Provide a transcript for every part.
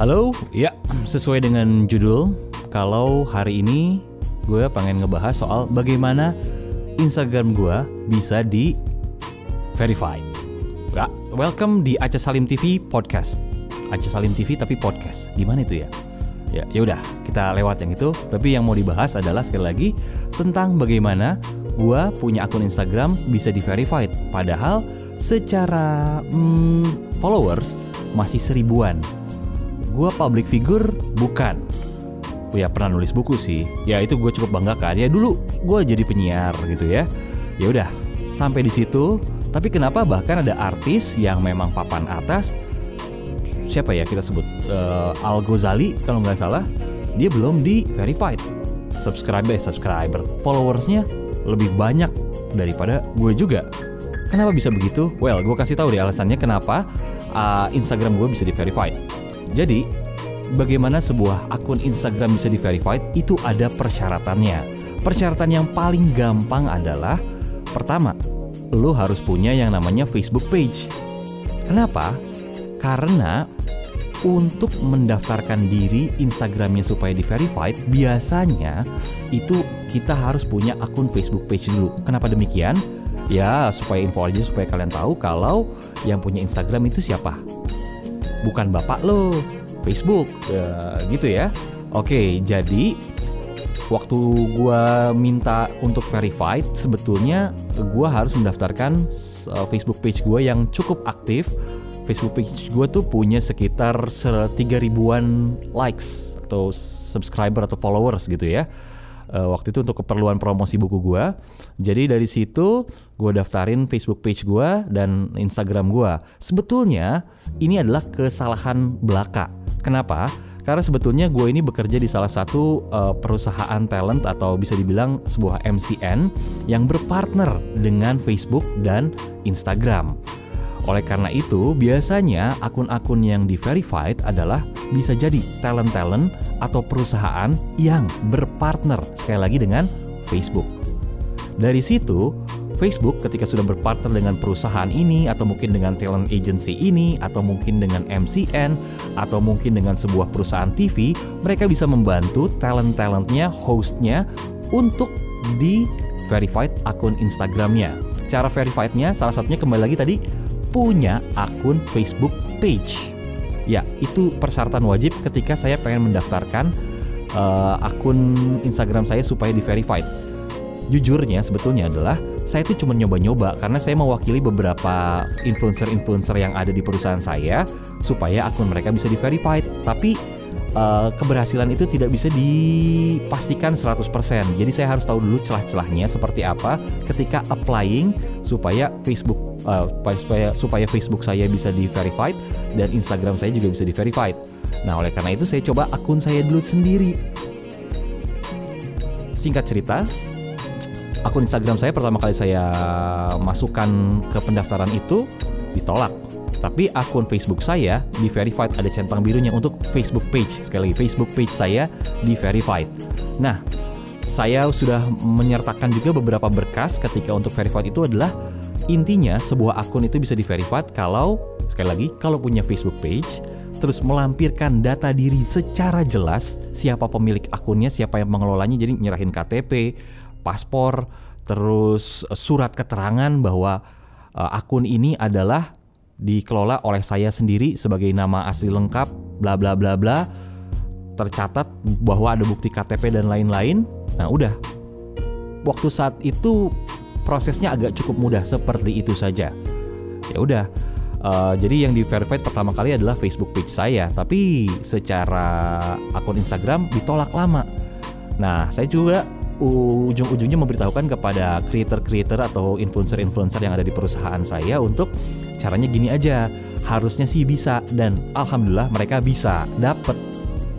Halo, ya sesuai dengan judul, kalau hari ini gue pengen ngebahas soal bagaimana Instagram gue bisa di verified. Ya, welcome di Aceh Salim TV podcast. Aceh Salim TV tapi podcast. Gimana itu ya? Ya, ya udah, kita lewat yang itu. Tapi yang mau dibahas adalah sekali lagi tentang bagaimana gue punya akun Instagram bisa di verified. Padahal secara hmm, followers masih seribuan. Gue public figure bukan. Ya pernah nulis buku sih. Ya itu gue cukup banggakan. Ya dulu gue jadi penyiar gitu ya. Ya udah sampai di situ. Tapi kenapa bahkan ada artis yang memang papan atas siapa ya kita sebut uh, Al Ghazali kalau nggak salah dia belum di verified subscriber subscriber followersnya lebih banyak daripada gue juga kenapa bisa begitu well gue kasih tahu deh alasannya kenapa uh, Instagram gue bisa di verified jadi bagaimana sebuah akun Instagram bisa di verified itu ada persyaratannya persyaratan yang paling gampang adalah pertama lo harus punya yang namanya Facebook page kenapa karena untuk mendaftarkan diri Instagramnya supaya di verified biasanya itu kita harus punya akun Facebook page dulu. Kenapa demikian? Ya supaya info aja supaya kalian tahu kalau yang punya Instagram itu siapa. Bukan bapak lo, Facebook, ya, gitu ya. Oke, jadi waktu gua minta untuk verified sebetulnya gua harus mendaftarkan uh, Facebook page gue yang cukup aktif Facebook page gue tuh punya sekitar 3 ribuan likes atau subscriber atau followers gitu ya. Uh, waktu itu untuk keperluan promosi buku gue. Jadi dari situ gue daftarin Facebook page gue dan Instagram gue. Sebetulnya ini adalah kesalahan belaka. Kenapa? Karena sebetulnya gue ini bekerja di salah satu uh, perusahaan talent atau bisa dibilang sebuah MCN yang berpartner dengan Facebook dan Instagram. Oleh karena itu, biasanya akun-akun yang di-verified adalah bisa jadi talent-talent atau perusahaan yang berpartner sekali lagi dengan Facebook. Dari situ, Facebook ketika sudah berpartner dengan perusahaan ini atau mungkin dengan talent agency ini atau mungkin dengan MCN atau mungkin dengan sebuah perusahaan TV, mereka bisa membantu talent-talentnya, hostnya untuk di verified akun Instagramnya. Cara verifiednya salah satunya kembali lagi tadi punya akun Facebook page. Ya, itu persyaratan wajib ketika saya pengen mendaftarkan uh, akun Instagram saya supaya di verified. Jujurnya sebetulnya adalah saya itu cuma nyoba-nyoba karena saya mewakili beberapa influencer-influencer yang ada di perusahaan saya supaya akun mereka bisa di verified. Tapi uh, keberhasilan itu tidak bisa dipastikan 100%. Jadi saya harus tahu dulu celah-celahnya seperti apa ketika applying supaya Facebook uh, supaya supaya Facebook saya bisa di verified dan Instagram saya juga bisa di verified. Nah, oleh karena itu saya coba akun saya dulu sendiri. Singkat cerita, akun Instagram saya pertama kali saya masukkan ke pendaftaran itu ditolak. Tapi akun Facebook saya di verified ada centang birunya untuk Facebook page. Sekali lagi Facebook page saya di verified. Nah, saya sudah menyertakan juga beberapa berkas ketika untuk verified itu adalah intinya sebuah akun itu bisa di verified kalau sekali lagi kalau punya Facebook page terus melampirkan data diri secara jelas siapa pemilik akunnya, siapa yang mengelolanya jadi nyerahin KTP, paspor, terus surat keterangan bahwa uh, akun ini adalah dikelola oleh saya sendiri sebagai nama asli lengkap bla bla bla bla tercatat bahwa ada bukti KTP dan lain-lain. Nah udah. Waktu saat itu prosesnya agak cukup mudah seperti itu saja. Ya udah uh, jadi yang di verified pertama kali adalah Facebook page saya tapi secara akun Instagram ditolak lama. Nah saya juga ujung-ujungnya memberitahukan kepada creator-creator atau influencer-influencer yang ada di perusahaan saya untuk caranya gini aja. Harusnya sih bisa dan alhamdulillah mereka bisa dapat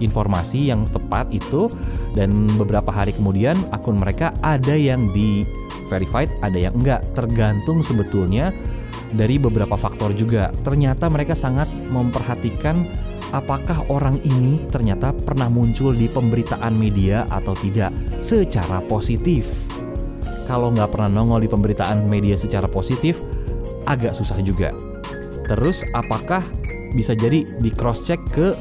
informasi yang tepat itu. Dan beberapa hari kemudian akun mereka ada yang di verified ada yang enggak. Tergantung sebetulnya dari beberapa faktor juga. Ternyata mereka sangat memperhatikan apakah orang ini ternyata pernah muncul di pemberitaan media atau tidak secara positif. Kalau nggak pernah nongol di pemberitaan media secara positif, agak susah juga. Terus apakah bisa jadi di cross check ke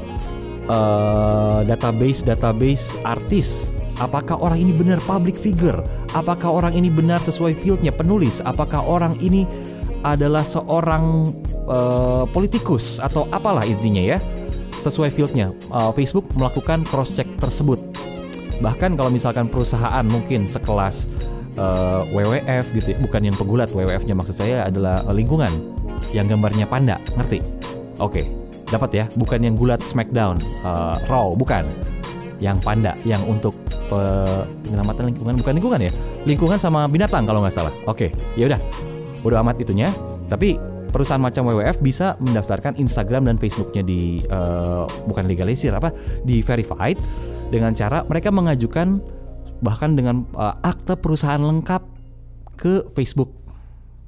uh, database database artis? Apakah orang ini benar public figure? Apakah orang ini benar sesuai fieldnya penulis? Apakah orang ini adalah seorang uh, politikus atau apalah intinya ya sesuai fieldnya? Uh, Facebook melakukan cross check tersebut. Bahkan kalau misalkan perusahaan mungkin sekelas uh, WWF gitu ya, bukan yang pegulat WWF-nya maksud saya adalah lingkungan yang gambarnya panda ngerti? Oke okay, dapat ya. Bukan yang gulat Smackdown uh, Raw bukan. Yang panda yang untuk penyelamatan lingkungan bukan lingkungan ya. Lingkungan sama binatang kalau nggak salah. Oke okay, ya udah. Udah amat itunya. Tapi perusahaan macam WWF bisa mendaftarkan Instagram dan Facebooknya di uh, bukan legalisir apa? Di verified dengan cara mereka mengajukan bahkan dengan uh, akte perusahaan lengkap ke Facebook.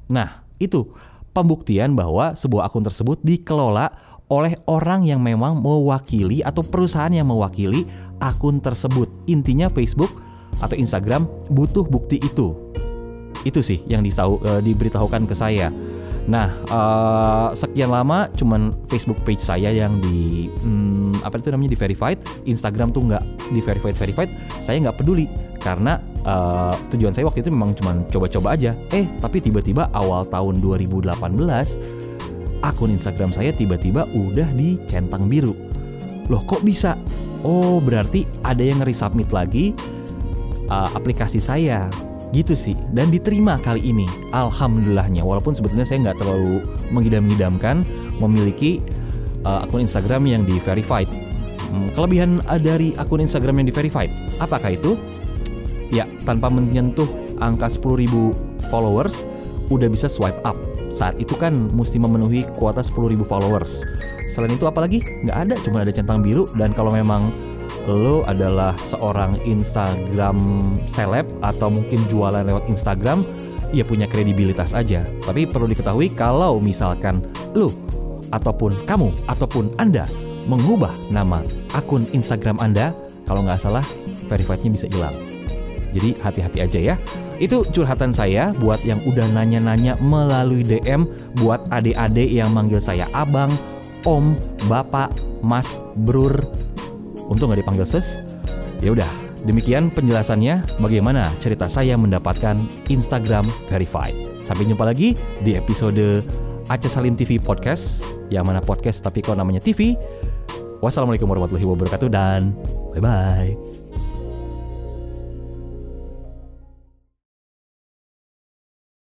Nah, itu pembuktian bahwa sebuah akun tersebut dikelola oleh orang yang memang mewakili atau perusahaan yang mewakili akun tersebut. Intinya Facebook atau Instagram butuh bukti itu. Itu sih yang disau, uh, diberitahukan ke saya. Nah, uh, sekian lama cuman Facebook page saya yang di hmm, apa itu namanya di verified, Instagram tuh nggak di verified verified. Saya nggak peduli karena uh, tujuan saya waktu itu memang cuman coba-coba aja. Eh, tapi tiba-tiba awal tahun 2018 akun Instagram saya tiba-tiba udah dicentang biru. Loh, kok bisa? Oh, berarti ada yang nge-resubmit lagi uh, aplikasi saya gitu sih. Dan diterima kali ini. Alhamdulillahnya. Walaupun sebetulnya saya nggak terlalu mengidam-idamkan memiliki uh, akun Instagram yang di verified hmm, kelebihan uh, dari akun Instagram yang di verified apakah itu? Ya tanpa menyentuh angka 10.000 followers udah bisa swipe up. Saat itu kan mesti memenuhi kuota 10.000 followers. Selain itu apalagi? Nggak ada cuma ada centang biru. Dan kalau memang lo adalah seorang Instagram seleb atau mungkin jualan lewat Instagram, ya punya kredibilitas aja. Tapi perlu diketahui kalau misalkan lo ataupun kamu ataupun Anda mengubah nama akun Instagram Anda, kalau nggak salah verifiednya bisa hilang. Jadi hati-hati aja ya. Itu curhatan saya buat yang udah nanya-nanya melalui DM buat adik-adik yang manggil saya abang, om, bapak, mas, brur, Untung gak dipanggil ses. Ya udah, demikian penjelasannya bagaimana cerita saya mendapatkan Instagram verified. Sampai jumpa lagi di episode Aceh Salim TV Podcast, yang mana podcast tapi kok namanya TV. Wassalamualaikum warahmatullahi wabarakatuh dan bye-bye.